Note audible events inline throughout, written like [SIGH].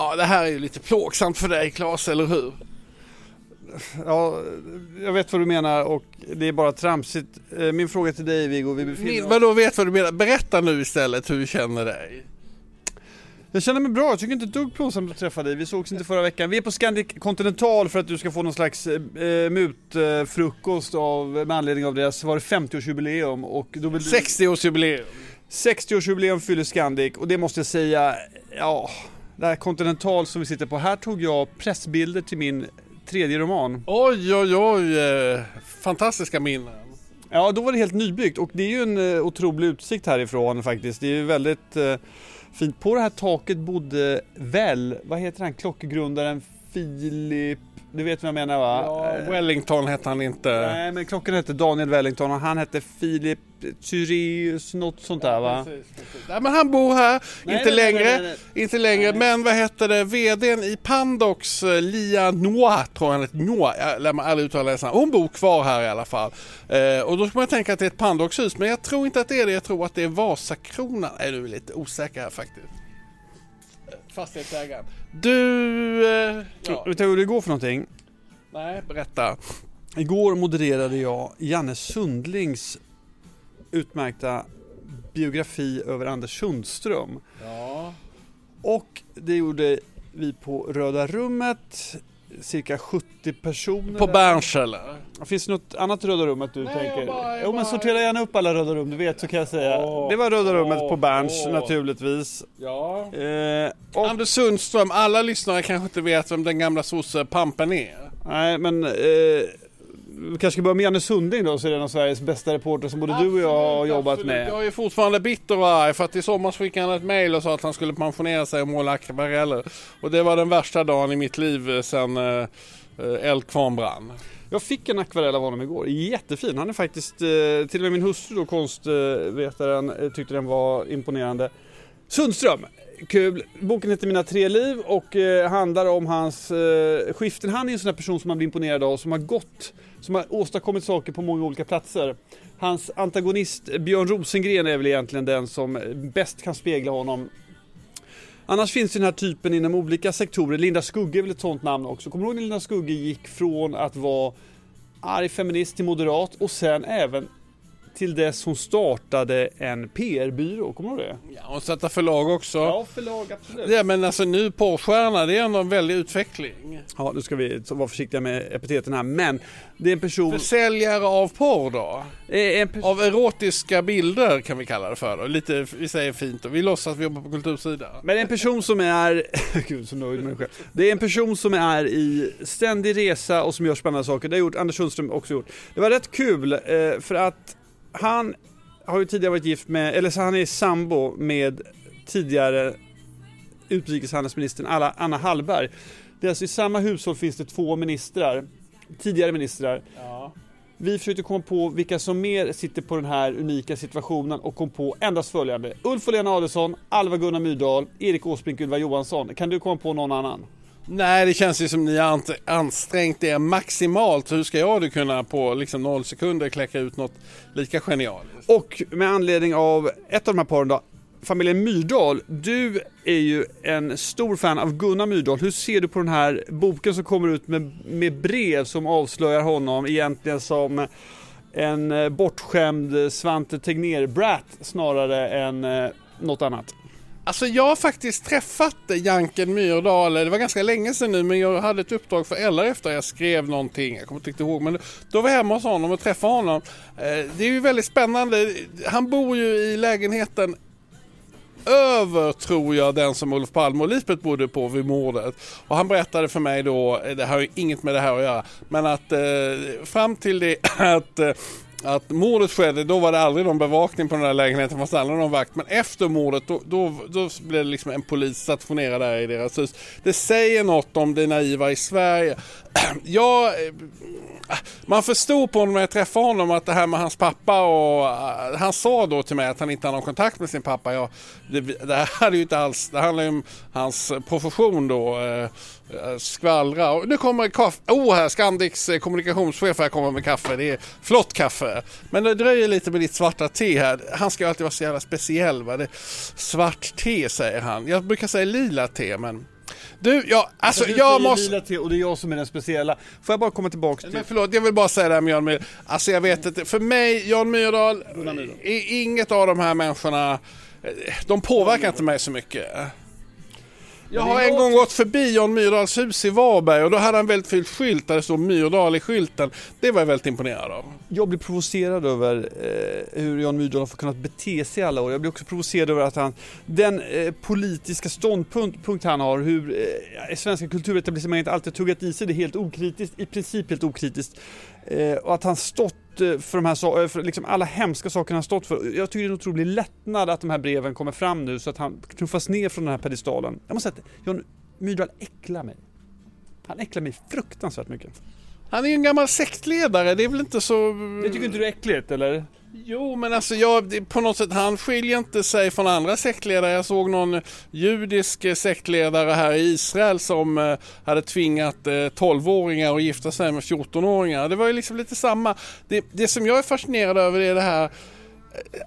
Ja, det här är ju lite plågsamt för dig Claes, eller hur? Ja, jag vet vad du menar och det är bara tramsigt. Eh, min fråga till dig Viggo, vi befinner Min, oss... vadå, vet vad du menar? Berätta nu istället hur du känner dig. Jag känner mig bra, jag tycker inte ett dugg plågsamt att träffa dig. Vi sågs inte förra veckan. Vi är på Scandic Continental för att du ska få någon slags eh, mutfrukost av, med anledning av deras, var det 50-årsjubileum och då vill du... 60-årsjubileum. 60-årsjubileum fyller Scandic och det måste jag säga, ja, det här Continental som vi sitter på, här tog jag pressbilder till min tredje roman. Oj, oj, oj. Fantastiska minnen. Ja, då var det helt nybyggt och det är ju en eh, otrolig utsikt härifrån faktiskt. Det är ju väldigt eh, fint. På det här taket bodde väl, vad heter han, klockgrundaren Filip, du vet vad jag menar va? Ja, Wellington hette han inte. Nej, men klockan hette Daniel Wellington och han hette Filip Tyreus, något sånt där va? Precis, precis. Nej, men han bor här, Nej, inte nej, längre. nej. Inte längre, men vad hette det, VDn i Pandox, eh, Lia Noa, tror han heter, Noa, jag lär mig aldrig uttala det. Hon bor kvar här i alla fall. Eh, och då ska man tänka att det är ett Pandox-hus, men jag tror inte att det är det, jag tror att det är Vasakronan. Nej, du är lite osäker här faktiskt. Fastighetsägaren. Du, eh, ja, Vet du hur det går för någonting? nej, berätta. Igår modererade jag Janne Sundlings utmärkta biografi över Anders Sundström. Ja. Och det gjorde vi på Röda rummet, cirka 70 personer. På. Berns eller? Finns det något annat Röda rummet du Nej, tänker? jag bara- jag jo men sortera gärna upp alla Röda rum, du vet så kan jag säga. Åh, det var Röda rummet åh, på Berns åh. naturligtvis. Ja. Eh, och, Anders Sundström, alla lyssnare kanske inte vet vem den gamla sosse-pampen är. nej men eh, vi kanske ska börja med Janne Sundling då, så är det en av Sveriges bästa reporter som både du och jag har jobbat absolut. med. Jag är fortfarande bitter och arg för att i somras skickade han ett mail och sa att han skulle pensionera sig och måla akvareller. Och det var den värsta dagen i mitt liv sen eh, eh, Eldkvarn brann. Jag fick en akvarell av honom igår, jättefin. Han är faktiskt, eh, till och med min hustru då, konstvetaren, tyckte den var imponerande. Sundström, kul. Boken heter Mina tre liv och handlar om hans skiften. Han är en sån här person som man blir imponerad av, som har gått, som har åstadkommit saker på många olika platser. Hans antagonist Björn Rosengren är väl egentligen den som bäst kan spegla honom. Annars finns den här typen inom olika sektorer. Linda Skugge är väl ett sånt namn också. Kommer du ihåg när Linda Skugge gick från att vara arg feminist till moderat och sen även till dess hon startade en PR-byrå. Kommer du ihåg det? Ja, och sätta förlag också. förlag absolut. Ja, men alltså nu porrstjärna, det är ändå en väldig utveckling. Ja, nu ska vi vara försiktiga med epiteten här. Men det är en person... Försäljare av porr då? eh, En person Av erotiska bilder kan vi kalla det för då. Lite, vi säger fint och vi låtsas att vi jobbar på kultursidan. Men det är en person som är, [LAUGHS] gud så nöjd med mig själv. Det är en person som är i ständig resa och som gör spännande saker. Det har gjort Anders Sundström också gjort. Det var rätt kul eh, för att han har ju tidigare varit gift med, eller så han är sambo med tidigare utrikeshandelsministern Anna Hallberg. Det är alltså i samma hushåll finns det två ministrar, tidigare ministrar. Ja. Vi försökte komma på vilka som mer sitter på den här unika situationen och kom på endast följande. Ulf och Lena Adelsohn, Alva Gunnar Myrdal, Erik Åsbrink, Ylva Johansson. Kan du komma på någon annan? Nej, det känns ju som ni har ansträngt er maximalt. Hur ska jag då kunna på liksom noll sekunder kläcka ut något lika genialiskt? Och med anledning av ett av de här paren då, familjen Myrdal. Du är ju en stor fan av Gunnar Myrdal. Hur ser du på den här boken som kommer ut med, med brev som avslöjar honom egentligen som en eh, bortskämd Svante Tegnér-brat snarare än eh, något annat? Alltså jag har faktiskt träffat Janken Myrdal, det var ganska länge sedan nu men jag hade ett uppdrag för LRF efter jag skrev någonting, jag kommer inte ihåg men då var jag hemma hos honom och träffade honom. Eh, det är ju väldigt spännande, han bor ju i lägenheten över, tror jag, den som Olof Palme och Lisbeth bodde på vid mordet. Och han berättade för mig då, eh, det har ju inget med det här att göra, men att eh, fram till det [LAUGHS] att eh, att mordet skedde, då var det aldrig någon bevakning på den där lägenheten, det fanns aldrig någon vakt. Men efter mordet, då, då, då blev det liksom en polis stationerad där i deras hus. Det säger något om det naiva i Sverige. [CLEARS THROAT] Jag, eh, man förstod på honom när jag träffade honom att det här med hans pappa och eh, han sa då till mig att han inte har någon kontakt med sin pappa. Ja, det, det här är ju inte alls, det handlar ju om hans profession då. Eh, eh, skvallra. Och nu kommer kaffe. Oh, här Scandics kommunikationschef här kommer med kaffe. Det är flott kaffe. Men det dröjer lite med ditt svarta te här. Han ska ju alltid vara så jävla speciell. Va? Det, svart te säger han. Jag brukar säga lila te men du, ja, alltså Du jag måste... till och det är jag som är den speciella. Får jag bara komma tillbaks till... Men förlåt, jag vill bara säga det här med Jan Myrdal. Alltså jag vet inte, för mig, Jan Myrdal. är inget av de här människorna, eh, de påverkar inte mig så mycket. Jag har en gång gått förbi Jan Myrdals hus i Varberg och då hade han väldigt fint skylt där det stod Myrdal i skylten. Det var jag väldigt imponerad av. Jag blir provocerad över eh, hur Jan Myrdal har kunnat bete sig i alla år. Jag blir också provocerad över att han, den eh, politiska ståndpunkt punkt han har, hur eh, svenska kulturetablissemanget alltid har tuggat i sig det helt okritiskt, i princip helt okritiskt. Eh, och att han stått Eh, för de här eh, för liksom alla hemska saker han stått för. Jag tycker det är en otrolig lättnad att de här breven kommer fram nu så att han knuffas ner från den här pedestalen. Jag måste säga att John Myrdal äcklar mig. Han äcklar mig fruktansvärt mycket. Han är ju en gammal sektledare, det är väl inte så... Det tycker inte du är äckligt eller? Jo, men alltså jag, på något sätt, han skiljer inte sig från andra sektledare. Jag såg någon judisk eh, sektledare här i Israel som eh, hade tvingat eh, 12-åringar att gifta sig med 14-åringar. Det var ju liksom lite samma. Det, det som jag är fascinerad över är det här eh,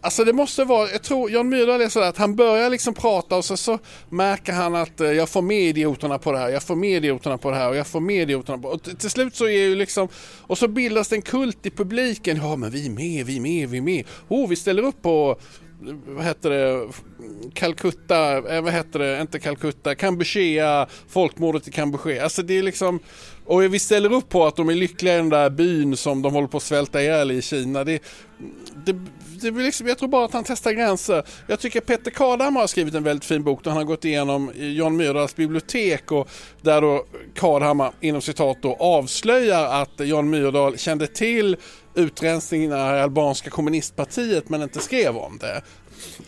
Alltså det måste vara, jag tror Jan Myrdal är sådär att han börjar liksom prata och så, så märker han att eh, jag får med idioterna på det här, jag får med idioterna på det här och jag får med idioterna på och här. till slut så är ju liksom och så bildas det en kult i publiken. Ja men vi är med, vi är med, vi är med. Oh vi ställer upp på vad heter det, Calcutta, eh, vad heter det, inte Calcutta, Kampuchea, folkmordet i Kampuchea. Alltså det är liksom, och vi ställer upp på att de är lyckliga i den där byn som de håller på att svälta ihjäl i Kina. Det, det, det är liksom, jag tror bara att han testar gränser. Jag tycker Peter Kadhammar har skrivit en väldigt fin bok där han har gått igenom Jan Myrdals bibliotek och där då Kadhammar inom citat då avslöjar att Jan Myrdal kände till utrensningen i albanska kommunistpartiet men inte skrev om det.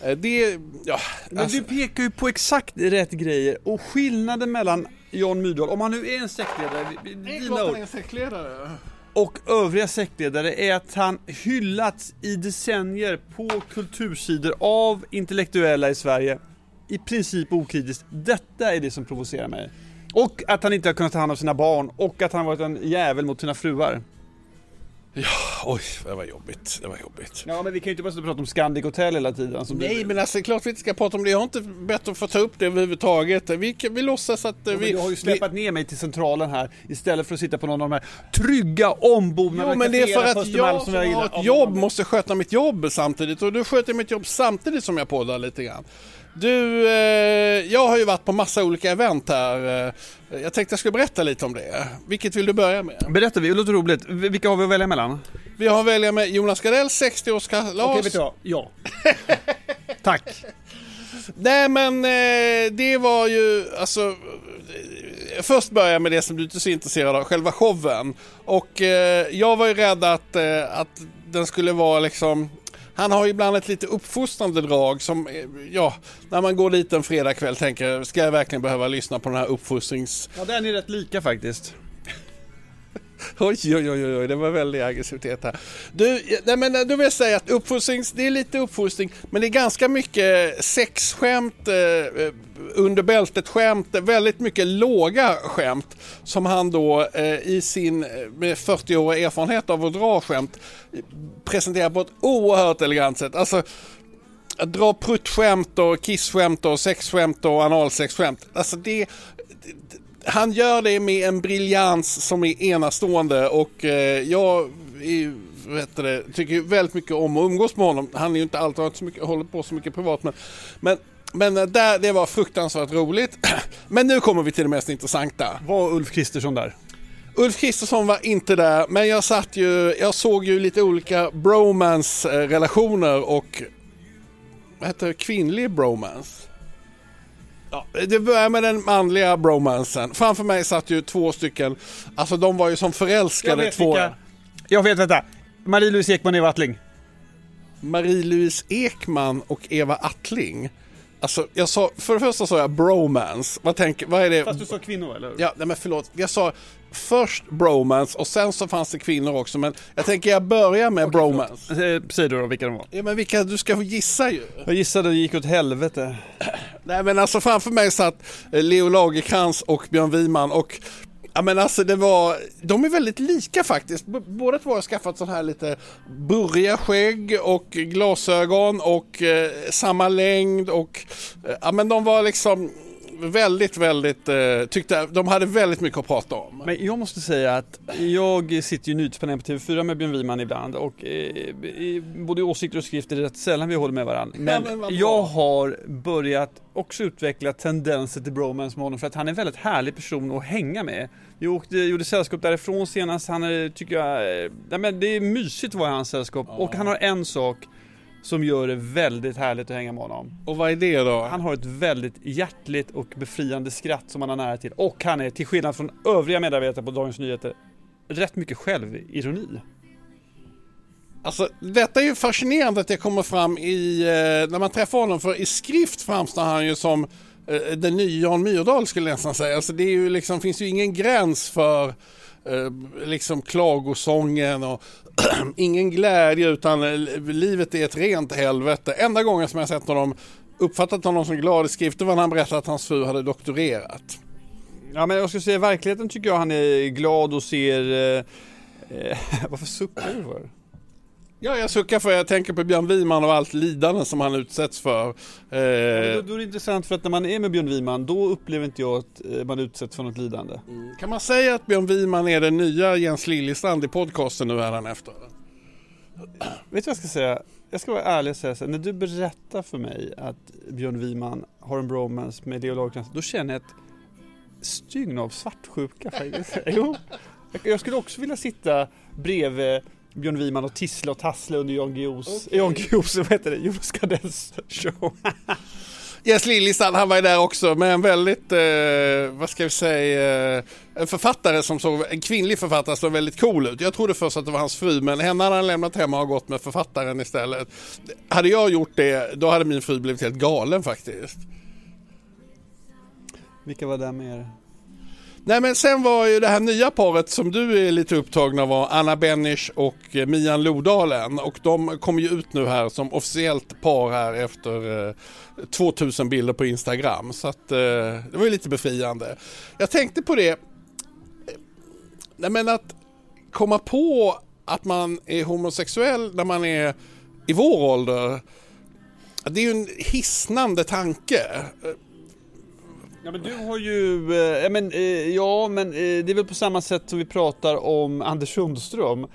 Eh, Det, ja, Men alltså, du pekar ju på exakt rätt grejer och skillnaden mellan Jan Myrdal, om han nu är en sektledare, dina ord, sektledare. och övriga sektledare är att han hyllats i decennier på kultursidor av intellektuella i Sverige. I princip okritiskt. Detta är det som provocerar mig. Och att han inte har kunnat ta hand om sina barn och att han har varit en jävel mot sina fruar. Oj, det var jobbigt. Det var jobbigt. Ja men vi kan ju inte bara prata om Scandic Hotel hela tiden. Som Nej du... men alltså klart vi inte ska prata om det. Jag har inte bett att få ta upp det överhuvudtaget. Vi, vi låtsas att eh, Ja, vi... du har ju vi släpat ner mig till centralen här istället för att sitta på någon av de här trygga ombonade Jo men det är för att jag som jag har Ja, ett jobb måste sköta mitt jobb samtidigt och du sköter mitt jobb samtidigt som jag poddar lite grann. Du, eh, jag har ju varit på massa olika event här. Eh, jag tänkte jag skulle berätta lite om det. Vilket vill du börja med? Berätta, det låter roligt. Vilka har vi att välja mellan? Vi har att välja med Jonas Gardells 60-årskalas. Okej, vet du vad? Ja. [LAUGHS] Tack. Nej men eh, det var ju alltså eh, Först börjar jag med det som du inte är så intresserad av, själva showen. Och eh, jag var ju rädd att, eh, att den skulle vara liksom han har ju ibland ett lite uppfostrande drag som, eh, ja, när man går dit en fredagkväll tänker, ska jag verkligen behöva lyssna på den här uppfostrings... Ja, den är rätt lika faktiskt. [LAUGHS] Oj, oj, oj, oj, det var väldigt aggressivitet här. Du, nej men eh, då vill jag säga att uppfostrings, det är lite uppfostring, men det är ganska mycket sexskämt, eh, eh under bältet skämt, väldigt mycket låga skämt som han då eh, i sin, eh, med 40-årig erfarenhet av att dra skämt, presenterar på ett oerhört elegant sätt. Alltså, att dra pruttskämt och kissskämt och sexskämt och analsexskämt. Alltså det, han gör det med en briljans som är enastående och eh, jag är, vet det, tycker väldigt mycket om att umgås med honom. Han är ju inte alltid har inte så mycket, håller på så mycket privat men, men men eh, där, det var fruktansvärt roligt. [CLEARS THROAT] Men nu kommer vi till det mest intressanta. Var Ulf Kristersson där? Ulf Kristersson var inte där, men jag satt ju, jag såg ju lite olika bromance-relationer och vad heter det, kvinnlig bromance. Ja, det börjar med den manliga bromansen. Framför mig satt ju två stycken, alltså de var ju som förälskade två. Jag vet, vänta. Marie-Louise Ekman och Eva Attling. Marie-Louise Ekman och Eva Attling. Alltså, jag sa, för det första sa jag bromance. Vad, tänker, vad är det? Fast du sa kvinnor, eller hur? Ja, nej men förlåt. Jag sa först bromance och sen så fanns det kvinnor också. Men jag tänker jag börjar med bromance. Eh, Säg du då vilka de var. Ja, men vilka, du ska få gissa ju. Jag gissade det gick åt helvete. [CLEARS THROAT] Nej men alltså framför mig satt eh, Leo Lagerkrans och Björn Wiman och Ja men alltså det var, de är väldigt lika faktiskt. B- båda två har skaffat sån här lite burriga skägg och glasögon och eh, samma längd och eh, ja men de var liksom väldigt, väldigt, eh, tyckte de hade väldigt mycket att prata om. Men jag måste säga att jag sitter ju nyhetspanel på TV4 med Björn Wiman ibland och eh, både åsikter och skrifter är rätt sällan vi håller med varandra. Men, Ja, men jag har börjat också utveckla tendenser till bromance med honom för att han är en väldigt härlig person att hänga med. Jag åkte, gjorde sällskap därifrån senast, han är, tycker jag, eh, nej men det är mysigt att vara i hans sällskap och han har en sak som gör det väldigt härligt att hänga med honom. Och vad är det då? Han har ett väldigt hjärtligt och befriande skratt som han har nära till. Och han är, till skillnad från övriga medarbetare på Dagens Nyheter, rätt mycket självironi. Alltså, detta är ju fascinerande att det kommer fram i, eh, när man träffar honom, för i skrift framstår han ju som Eh, den nya Jan Myrdal skulle jag nästan säga. Alltså, det är ju liksom, finns ju ingen gräns för eh, liksom klagosången och [CLEARS THROAT] ingen glädje utan eh, livet är ett rent helvete. Enda gången som jag sett honom uppfattat honom som glad i skrift det var när han berättade att hans fru hade doktorerat. Ja men jag skulle säga i verkligheten tycker jag han är glad och ser... Eh, varför suckar du för? Ja, jag suckar för jag tänker på Björn Wiman och allt lidande som han utsätts för. Eh, då, då är det intressant för att när man är med Björn Wiman då upplever inte jag att eh, man utsätts för något lidande. Kan man säga att Björn Wiman är den nya Jens Liljestrand i podcasten nu efter? Vet du vad jag ska säga? Jag ska vara ärlig och säga så här, när du berättar för mig att Björn Wiman har en bromance med Leo Lagercrantz, då känner jag ett stygn av svartsjuka faktiskt. [LAUGHS] Jo, jag skulle också vilja sitta bredvid Björn Wiman och tissla och tassla under Jan Guillous, Jan Guillous, vad heter det, Jonas Gardells show. [LAUGHS] Jens Liljestrand, han var ju där också med en väldigt, eh, vad ska vi säga, eh, en författare som såg, en kvinnlig författare som såg väldigt cool ut. Jag trodde först att det var hans fru men henne hade han lämnat hemma och gått med författaren istället. Hade jag gjort det, då hade min fru blivit helt galen faktiskt. Vilka var där med er? Nej men sen var ju det här nya paret som du är lite upptagna av var Anna Benish och eh, Mian Lodalen och de kom ju ut nu här som officiellt par här efter eh, 2000 bilder på Instagram så att eh, det var ju lite befriande. Jag tänkte på det, nej men att komma på att man är homosexuell när man är i vår ålder det är ju en hisnande tanke. Ja men du har ju, eh, men, eh, ja, men eh, det är väl på samma sätt som vi pratar om Anders Sundström.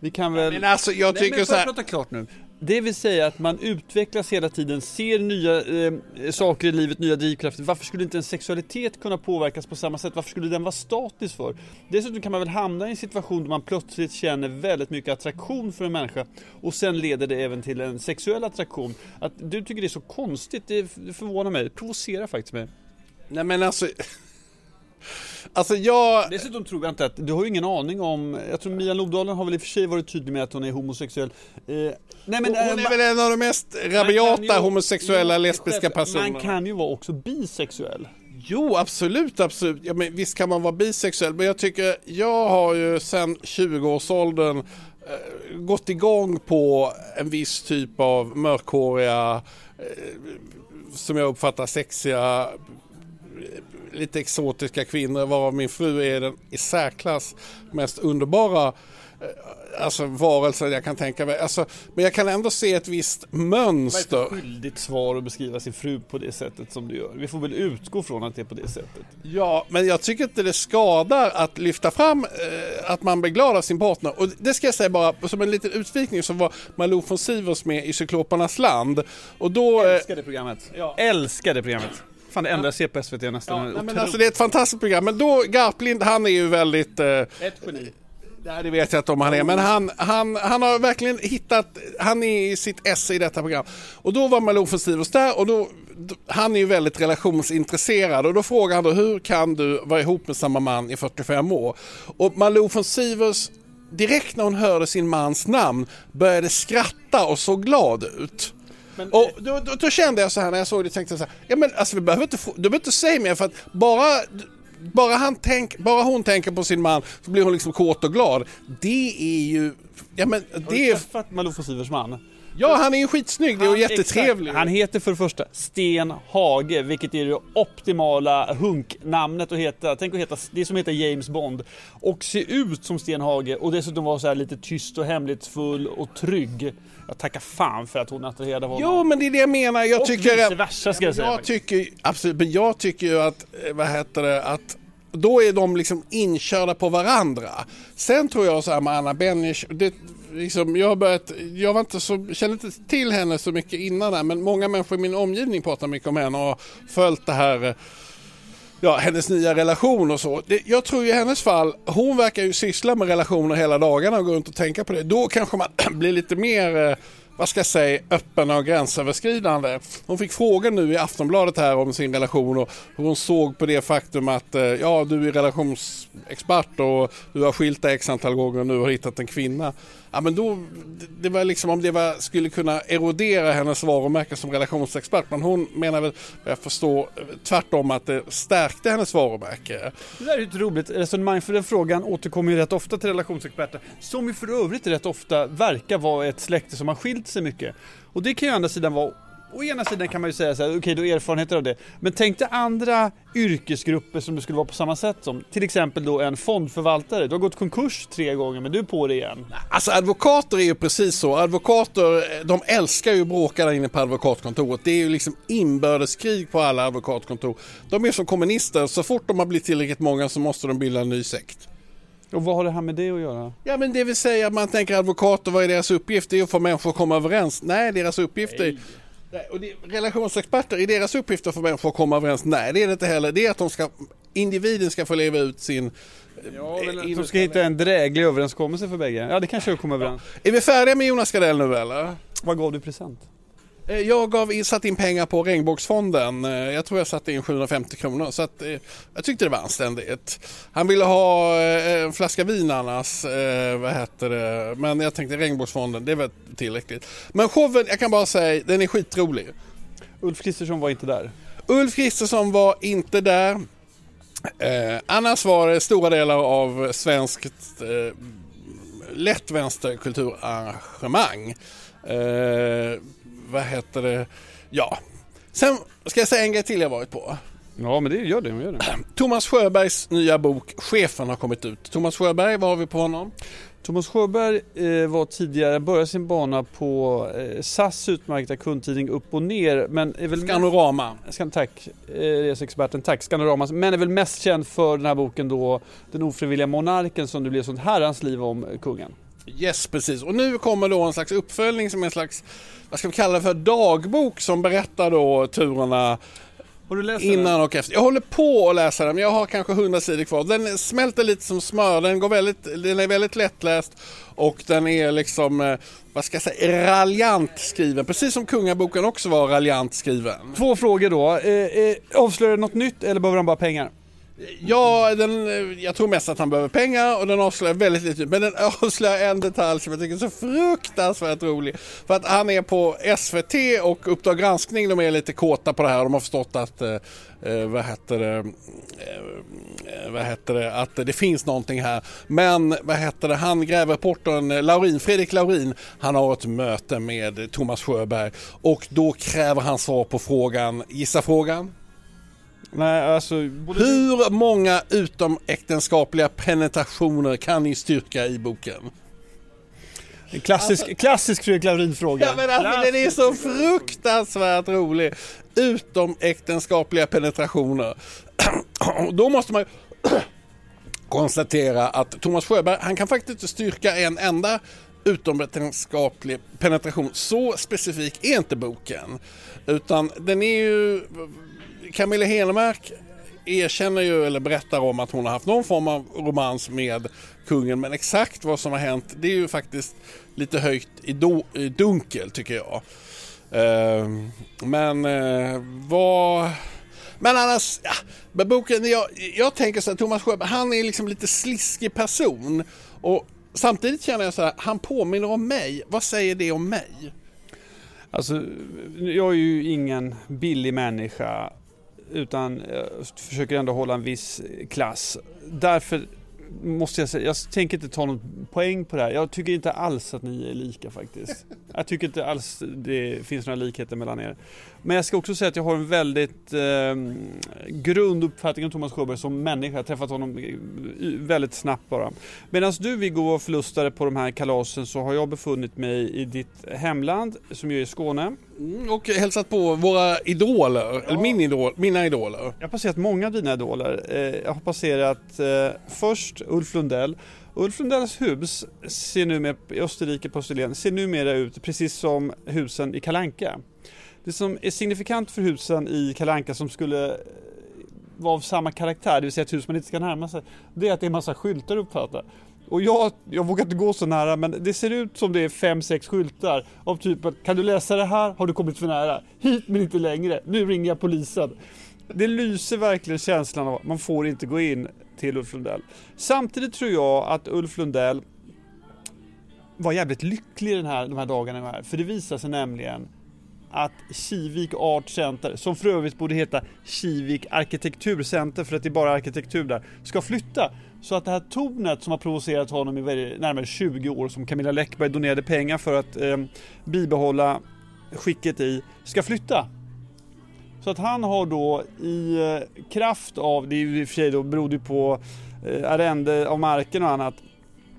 Vi kan väl... Men alltså jag Nej, tycker men så får jag här. prata klart nu? Det vill säga att man utvecklas hela tiden, ser nya eh, saker i livet, nya drivkrafter. Varför skulle inte en sexualitet kunna påverkas på samma sätt? Varför skulle den vara statisk för? Dessutom kan man väl hamna i en situation där man plötsligt känner väldigt mycket attraktion för en människa och sen leder det även till en sexuell attraktion. Att du tycker det är så konstigt, det förvånar mig, det provocerar faktiskt mig. Nej men alltså. [LAUGHS] Alltså jag. Dessutom tror jag inte att, du har ju ingen aning om, jag tror Mia Lodalen har väl i och för sig varit tydlig med att hon är homosexuell. Eh, nej men, Hon eh, är väl en av de mest rabiata ju- homosexuella Jo, lesbiska personerna. Man kan ju vara också bisexuell. Jo absolut, absolut. Ja, men visst kan man vara bisexuell men jag tycker jag har ju sedan 20-årsåldern eh, gått igång på en viss typ av mörkhåriga eh, som jag uppfattar sexiga lite exotiska kvinnor varav min fru är den i särklass mest underbara eh, alltså varelsen jag kan tänka mig. Alltså, men jag kan ändå se ett visst Vad är mönster. det för skyldigt svar att beskriva sin fru på det sättet som du gör? Vi får väl utgå från att det är på det sättet. Ja, men jag tycker inte det skadar att lyfta fram eh, att man blir glad av sin partner. Och det ska jag säga bara som en liten utvikning så var Malou von Sivers med i Cyklopernas land. Och då... eh, Älskar det programmet. Älskar det programmet. Fan det enda jag ser på SVT nästan. Ja, nej, men alltså det är ett fantastiskt program. Men då, Garplind, han är ju väldigt... Eh, Ett geni. Nej, det vet jag inte om han är, men han, han, han har verkligen hittat, han är i sitt esse i detta program. Och då var Malou von Sivers där och då, då, han är ju väldigt relationsintresserad och då frågar han då hur kan du vara ihop med samma man i 45 år? Och Malou von Sivers, direkt när hon hörde sin mans namn, började skratta och såg glad ut. Men, Och då, då, då kände jag så här när jag såg det, tänkte jag så här, ja men alltså vi behöver inte, du behöver inte säga mer för att bara, bara, han tänk, bara hon tänker på sin man så blir hon liksom kåt och glad. Det är ju, ja men Har du det träffat Malou von Sivers man? Ja, han är ju skitsnygg och jättetrevlig. Exakt. Han heter för det första Sten Hage, vilket är det optimala hunknamnet att heta. Tänk att heta, det är som heter James Bond. Och se ut som Sten Hage och dessutom vara så här lite tyst och hemlighetsfull och trygg. Jag tackar fan för att hon attraherade honom. Jo, men det är det jag menar. Jag och tycker... vice versa ska jag säga. Jag tycker, absolut, men jag tycker ju att, eh, vad heter det, att då är de liksom inkörda på varandra. Sen tror jag så här med Anna Benish, det, liksom, jag, har börjat, jag var inte så, kände inte till henne så mycket innan där, men många människor i min omgivning pratar mycket om henne och har följt det här eh, ja, hennes nya relation och så. Det, jag tror i hennes fall, hon verkar ju syssla med relationer hela dagarna och gå runt och tänka på det. Då kanske man [CLEARS THROAT] blir lite mer eh, vad ska jag säga, öppen och gränsöverskridande. Hon fick frågan nu i Aftonbladet här om sin relation och hur hon såg på det faktum att eh, ja, du är relationsexpert och du har skilt dig x antal gånger och nu har hittat en kvinna. Ja, men då, det var liksom om det var, skulle kunna erodera hennes varumärke som relationsexpert. Men hon menar väl, jag förstår, tvärtom att det stärkte hennes varumärke. Det där är ett roligt resonemang för den frågan återkommer ju rätt ofta till relationsexperter. Som ju för övrigt rätt ofta verkar vara ett släkte som har skilt sig mycket. Och det kan ju å andra sidan vara Å ena sidan kan man ju säga så här, okej okay, du har erfarenheter av det. Men tänk dig andra yrkesgrupper som du skulle vara på samma sätt som. Till exempel då en fondförvaltare. Du har gått konkurs tre gånger men du är på det igen. Alltså advokater är ju precis så. Advokater, de älskar ju att bråka där inne på advokatkontoret. Det är ju liksom inbördeskrig på alla advokatkontor. De är som kommunister. Så fort de har blivit tillräckligt många så måste de bilda en ny sekt. Och vad har det här med det att göra? Ja men det vill säga att man tänker advokater, vad är deras uppgift? Det är att få människor att komma överens. Nej, deras uppgift är och det, relationsexperter, är deras uppgift få människor att komma överens? Nej, det är det inte heller. Det är att de ska, individen ska få leva ut sin... Ja, men att de ska hitta en dräglig överenskommelse för bägge. Ja, det kanske jag kommer överens. Ja. Är vi färdiga med Jonas Gardell nu eller? Vad gav du present? Eh, jag gav, satt in pengar på Regnbågsfonden. Eh, jag tror jag satte in 750 kronor. Så att, eh, jag tyckte det var anständigt. Han ville ha en flaska vin annars. Vad heter det? Men jag tänkte Regnbågsfonden, det var tillräckligt. Men showen, jag kan bara säga, den är skitrolig. Ulf Kristersson var inte där. Ulf Kristersson var inte där. Eh, annars var det stora delar av svenskt eh, lätt vänsterkulturarrangemang. Eh, vad heter det? Ja. Sen ska jag säga en grej till jag varit på. Ja, men det gör det. Gör det. Thomas Sjöbergs nya bok Chefen har kommit ut. Thomas Sjöberg, vad har vi på honom? Thomas Sjöberg eh, var tidigare, började sin bana på eh, SAS utmärkta kundtidning Upp och Ner. Men är väl Skanorama. Ska, tack, eh, reseexperten. Tack, Skanorama. Men är väl mest känd för den här boken då, Den ofrivilliga monarken som det blev sånt herrans liv om kungen. Yes, precis. Och nu kommer då en slags uppföljning som en slags, vad ska vi kalla det för, dagbok som berättar då turerna har du läst Innan och efter. Jag håller på att läsa den, men jag har kanske 100 sidor kvar. Den smälter lite som smör, den, går väldigt, den är väldigt lättläst och den är liksom, eh, vad ska jag säga, raljant skriven. Precis som Kungaboken också var raljant skriven. Två frågor då. Eh, eh, avslöjar något nytt eller behöver han bara pengar? Ja, den, jag tror mest att han behöver pengar och den avslöjar väldigt lite. Men den [LAUGHS] avslöjar en detalj som jag tycker är så fruktansvärt rolig. För att han är på SVT och Uppdrag granskning, de är lite kåta på det här. De har förstått att, eh, eh, vad heter det, eh, vad heter det, att det finns någonting här. Men vad heter det, han grävreportern Laurin, Fredrik Laurin, han har ett möte med Thomas Sjöberg och då kräver han svar på frågan, gissa frågan? Nej, alltså, Hur många utomäktenskapliga penetrationer kan ni styrka i boken? En klassisk, alltså, klassisk Fredrik Laurin-fråga. Ja, men alltså, den är så fruktansvärt rolig. Utomäktenskapliga penetrationer. [CLEARS THROAT] Då måste man [CLEARS THROAT] konstatera att Thomas Sjöberg, han kan faktiskt inte styrka en enda utomäktenskaplig penetration. Så specifik är inte boken. Utan den är ju Camilla Henemark erkänner ju eller berättar om att hon har haft någon form av romans med kungen men exakt vad som har hänt det är ju faktiskt lite höjt i, do, i dunkel tycker jag. Eh, men eh, vad... Men annars, ja, med boken, jag, jag tänker så här, Thomas Sjöberg, han är liksom lite sliskig person och samtidigt känner jag så här, han påminner om mig. Vad säger det om mig? Alltså, jag är ju ingen billig människa utan jag försöker ändå hålla en viss klass. Därför måste jag säga, jag tänker inte ta någon poäng på det här. Jag tycker inte alls att ni är lika faktiskt. Jag tycker inte alls det finns några likheter mellan er. Men jag ska också säga att jag har en väldigt eh, grund uppfattning om Thomas Sjöberg som människa. Jag har träffat honom väldigt snabbt bara. Medan du Viggo var förlustare på de här kalasen så har jag befunnit mig i ditt hemland som ju är Skåne. Mm, och hälsat på våra idoler, ja. eller min idol, mina idoler. Jag har passerat många av dina idoler. Eh, jag har passerat eh, först Ulf Lundell Ulf Lundells hus ser numera, i Österrike på Österlen ser numera ut precis som husen i Kalanka. Det som är signifikant för husen i Kalanka som skulle eh, vara av samma karaktär, det vill säga ett hus man inte ska närma sig, det är att det är en massa skyltar uppfattar. Och jag, jag vågar inte gå så nära men det ser ut som det är fem sex skyltar av typen Kan du läsa det här? Har du kommit för nära? Hit men inte längre. Nu ringer jag polisen. Det lyser verkligen känslan av att man får inte gå in till Ulf Lundell. Samtidigt tror jag att Ulf Lundell var jävligt lycklig den här, de här dagarna. Här, för det visar sig nämligen att Kivik Art Center, som för övrigt borde heta Kivik Arkitekturcenter för att det är bara arkitektur där, ska flytta. Så att det här tornet som har provocerat honom i närmare 20 år, som Camilla Läckberg donerade pengar för att eh, bibehålla skicket i, ska flytta. Så att han har då i eh, kraft av, det är ju i och för sig då berodde på eh, arrende av marken och annat,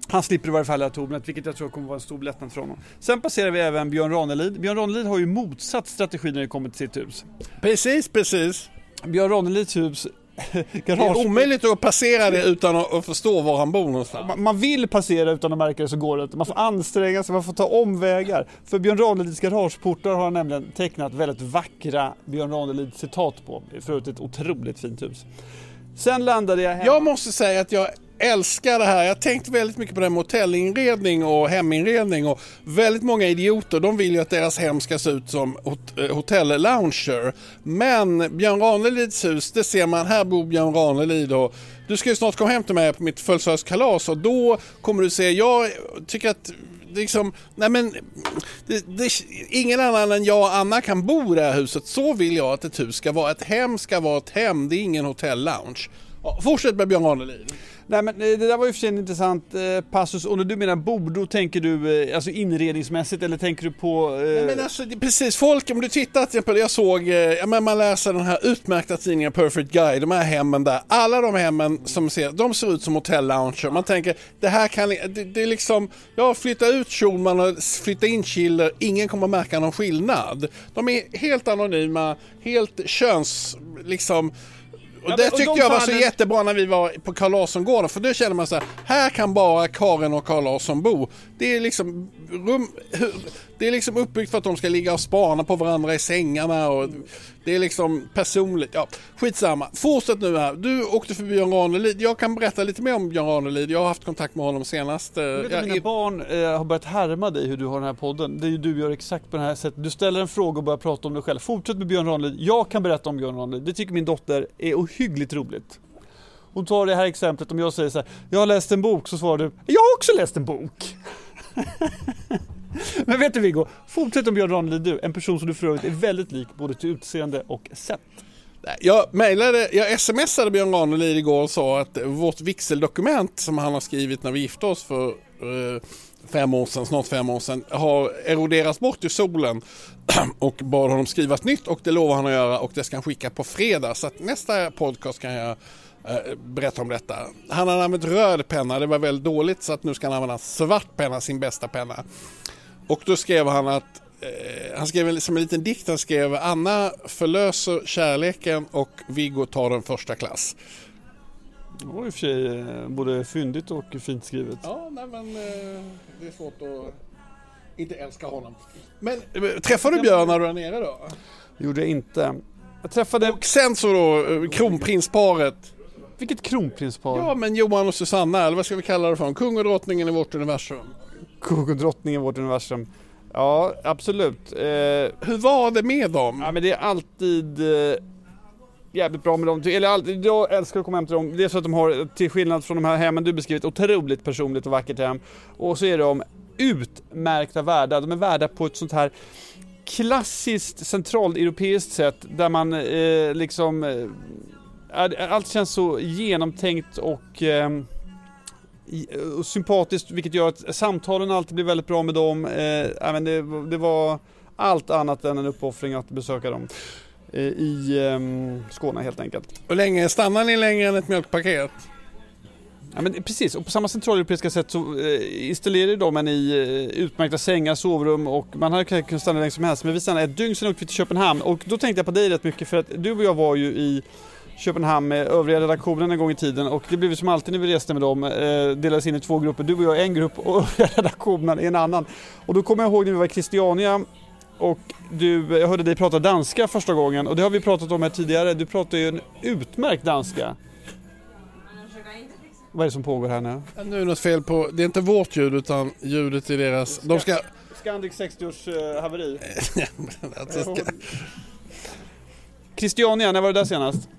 han slipper i varje fall det här tornet, vilket jag tror kommer vara en stor lättnad för honom. Sen passerar vi även Björn Ranelid. Björn Ranelid har ju motsatt strategi när det kommer till sitt hus. Precis, precis. Björn Ranelids hus [LAUGHS] det är omöjligt att passera det utan att förstå var han bor någonstans. Man vill passera utan att märka det så går det inte. Man får anstränga sig, man får ta omvägar. För Björn Ranelids garageportar har han nämligen tecknat väldigt vackra Björn Ranelid citat på. För övrigt ett otroligt fint hus. Sen landade jag hemma. Jag måste säga att jag älskar det här. Jag har tänkt väldigt mycket på det med hotellinredning och heminredning och väldigt många idioter de vill ju att deras hem ska se ut som hot eh, hotell-lounger. Men Björn Ranelids hus, det ser man, här bor Björn Ranelid och du ska ju snart komma hem till mig på mitt födelsedagskalas och då kommer du se, jag tycker att liksom, nej men, det, det, ingen annan än jag och Anna kan bo i det här huset. Så vill jag att ett hus ska vara. Ett hem ska vara ett hem, det är ingen hotell-lounge. fortsätt med Björn Ranelid. Nej men eh, det där var ju för sig en intressant eh, passus. Och när du menar bord, då tänker du eh, alltså inredningsmässigt eller tänker du på... Eh... Nej, men alltså, precis, folk, om du tittar till exempel, jag såg, ja, men man läser den här utmärkta tidningen Perfect Guide, de här hemmen där. Alla de hemmen som ser, de ser ut som hotell-lounger. Man tänker, det här kan, det, det är liksom, ja flytta ut Schulman och flytta in Schiller, ingen kommer märka någon skillnad. De är helt anonyma, helt köns, liksom och ja, det tyckte och jag var så jättebra när vi var på Carl Larsson-gården för då känner man så här, här kan bara Karin och Carl Larsson bo. Det är liksom rum, det är liksom uppbyggt för att de ska ligga och spana på varandra i sängarna och det är liksom personligt. Ja, skitsamma. Fortsätt nu här. Du åkte förbi Björn Ranelid. Jag kan berätta lite mer om Björn Ranelid. Jag har haft kontakt med honom senast. Jag vet, mina barn eh, har börjat härma dig hur du har den här podden. Det är ju du gör exakt på det här sättet. Du ställer en fråga och börjar prata om dig själv. Fortsätt med Björn Ranelid. Jag kan berätta om Björn Ranelid. Det tycker min dotter är ohyggligt roligt. Hon tar det här exemplet om jag säger så här, jag har läst en bok, så svarar du, jag har också läst en bok. [LAUGHS] [LAUGHS] Men vet du Viggo, fortsätt om Björn Ranelid du, en person som du för övrigt är väldigt lik både till utseende och sätt. Jag mejlade, jag smsade Björn Ranelid igår och sa att vårt vigseldokument som han har skrivit när vi gifte oss för eh, fem år sedan, snart fem år sedan, har eroderats bort i solen [CLEARS THROAT] och bad honom skriva ett nytt och det lovar han att göra och det ska han skicka på fredag. Så att nästa podcast kan jag eh, berätta om detta. Han har använt röd penna, det var väldigt dåligt så att nu ska han använda svart penna, sin bästa penna. Och då skrev han att eh, han skrev som en liten dikt, han skrev Anna förlöser kärleken och Viggo tar den första klass. Det var i och för sig eh, både fyndigt och fint skrivet. Ja, nej men eh, det är svårt att inte älska honom. Men träffade du Björn när du var nere då? Gjorde jag inte. Jag träffade... Och sen så då kronprinsparet. Vilket kronprinspar? Ja men Johan och Susanna, eller vad ska vi kalla det för? Kung och drottningen i vårt universum. Kung och drottningen i vårt universum. Ja, absolut. Eh... Hur var det med dem? Ja men det är alltid eh jävligt bra med dem. Eller jag älskar att komma hem till dem. Dels för att de har, till skillnad från de här hemmen du beskrivit, otroligt personligt och vackert hem. Och så är de utmärkta värdar. De är värdar på ett sånt här klassiskt centraleuropeiskt sätt där man eh, liksom... Eh, allt känns så genomtänkt och eh, i- och sympatiskt vilket gör att samtalen alltid blir väldigt bra med dem. Eh, men det, det var allt annat än en uppoffring att besöka dem eh, i eh, Skåne helt enkelt. Hur länge stannar ni längre än ett mjölkpaket? Ja, men precis, och på samma centraleuropeiska sätt så eh, installerade de en i eh, utmärkta sängar, sovrum och man hade kunnat stanna länge som helst. Men vi stannade ett dygn, sen åkte vi till Köpenhamn och då tänkte jag på dig rätt mycket för att du och jag var ju i Köpenhamn med övriga redaktionen en gång i tiden och det blev som alltid när vi reste med dem, eh, delades in i två grupper. Du och jag i en grupp och [LAUGHS] övriga redaktionen i en annan. Och då kommer jag ihåg när vi var i Christiania och du, jag hörde dig prata danska första gången och det har vi pratat om här tidigare. Du pratar ju en utmärkt danska. Vad är det som pågår här nu? Nu är det något fel på, det är inte vårt ljud utan ljudet i deras. De ska... Scandic 60-års uh, haveri. [LAUGHS] alltså. [LAUGHS] Christiania, när var det där senast?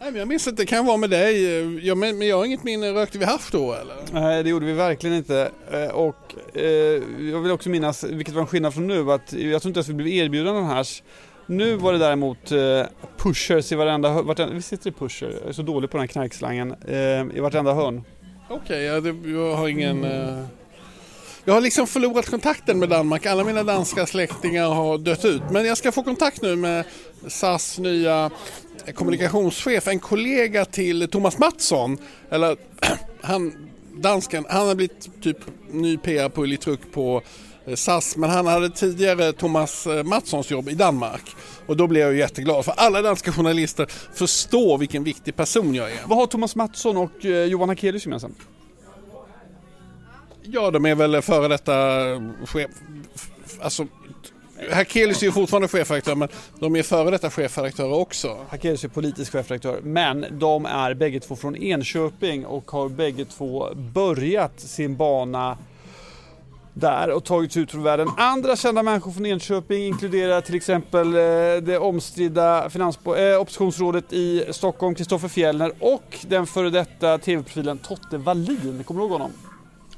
Nej, men jag minns inte, det kan vara med dig. Jag, men, jag har inget minne, rökte vi haft då eller? Nej, det gjorde vi verkligen inte. Eh, Och eh, jag vill också minnas, vilket var en skillnad från nu, att jag tror inte ens vi blev erbjudna någon hasch. Nu var det däremot eh, pushers i varenda. Vartenda, vi sitter i pusher, jag är så dålig på den här knarkslangen. Eh, I vartenda hörn. Okej, ja, det- jag har ingen... eh, Jag har liksom förlorat kontakten med Danmark. Alla mina danska släktingar har dött ut. Men jag ska få kontakt nu med SAS nya kommunikationschef. En kollega till Thomas Mattsson. Eller [CLEARS THROAT] han, dansken, han har blivit typ ny PR på Litruk på eh, SAS. Men han hade tidigare Thomas eh, Mattssons jobb i Danmark. Och då blev jag jätteglad. För alla danska journalister förstår vilken viktig person jag är. Vad har Thomas Mattsson och eh, Johan Hakelius gemensamt? Ja, de är väl före detta chef... Alltså, Hakelius är ju fortfarande chefredaktör men de är före detta chefredaktörer också. Hakelius är politisk chefredaktör, men de är bägge två från Enköping och har bägge två börjat sin bana där och tagit sig ut från världen. Andra kända människor från Enköping inkluderar till exempel eh, det omstridda finansbo- eh, oppositionsrådet i Stockholm, Kristoffer Fjellner och den före detta tv-profilen Totte Wallin. Kommer du ihåg honom?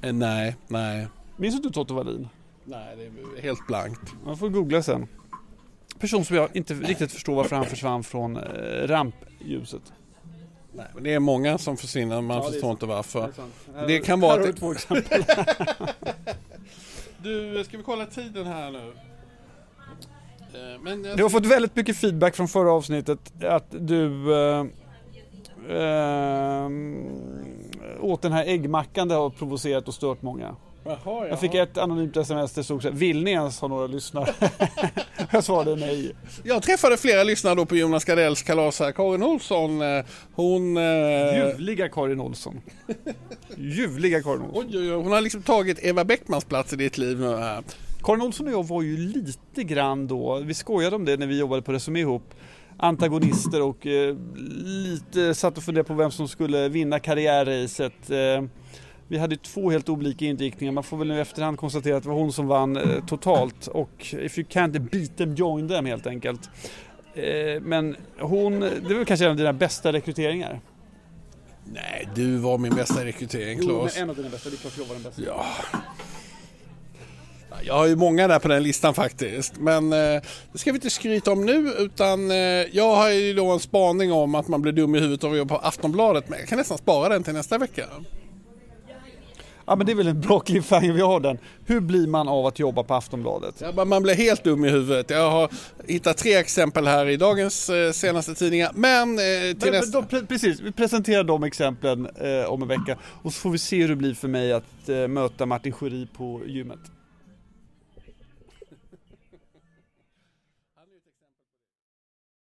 Eh, nej, nej. Minns du inte Totte Wallin? Nej, det är helt blankt. Man får googla sen. Person som jag inte riktigt förstår varför han försvann från eh, rampljuset. Nej, men det är många som försvinner, man Ja, det förstår inte varför. Här- Det kan vara här har du det- två exempel. [LAUGHS] Du, ska vi kolla tiden här nu? Eh, Men jag... Du har fått väldigt mycket feedback från förra avsnittet att du eh, eh, åt den här äggmackan det har provocerat och stört många. Jaha, jaha. Jag fick ett anonymt sms det stod så här, vill ni ens ha några lyssnare? [LAUGHS] jag svarade nej. Jag träffade flera lyssnare då på Jonas Gardells kalas här. Karin Olsson, eh, hon... eh, Ljuvliga Karin Olsson. Ljuvliga Karin Olsson. Oj, oj, oj, hon har liksom tagit Eva Bäckmans plats i ditt liv nu här. Karin Olsson och jag var ju lite grann då, vi skojade om det när vi jobbade på Resumé ihop, antagonister och eh, lite satt och funderade på vem som skulle vinna karriärracet. Eh, vi hade två helt olika inriktningar, man får väl nu i efterhand konstatera att det var hon som vann eh, totalt och if you can't beat them, join them helt enkelt. Eh, men hon, det var kanske en av dina bästa rekryteringar. Nej, du var min bästa rekrytering, Claes. en av dina bästa, det är klart jag var den bästa. Ja. Jag har ju många där på den listan faktiskt. Men eh, det ska vi inte skryta om nu utan eh, jag har ju då en spaning om att man blir dum i huvudet av att jobba på Aftonbladet. Men jag kan nästan spara den till nästa vecka. Ja men det är väl en bra cliffhanger, vi har den. Hur blir man av att jobba på Aftonbladet? Ja, Man blir helt dum i huvudet. Jag har hittat tre exempel här i dagens eh, senaste tidningar. Men eh, till Men, nästa... men pre- precis, vi presenterar de exemplen eh, om en vecka och så får vi se hur det blir för mig att eh, möta Martin Schori på gymmet.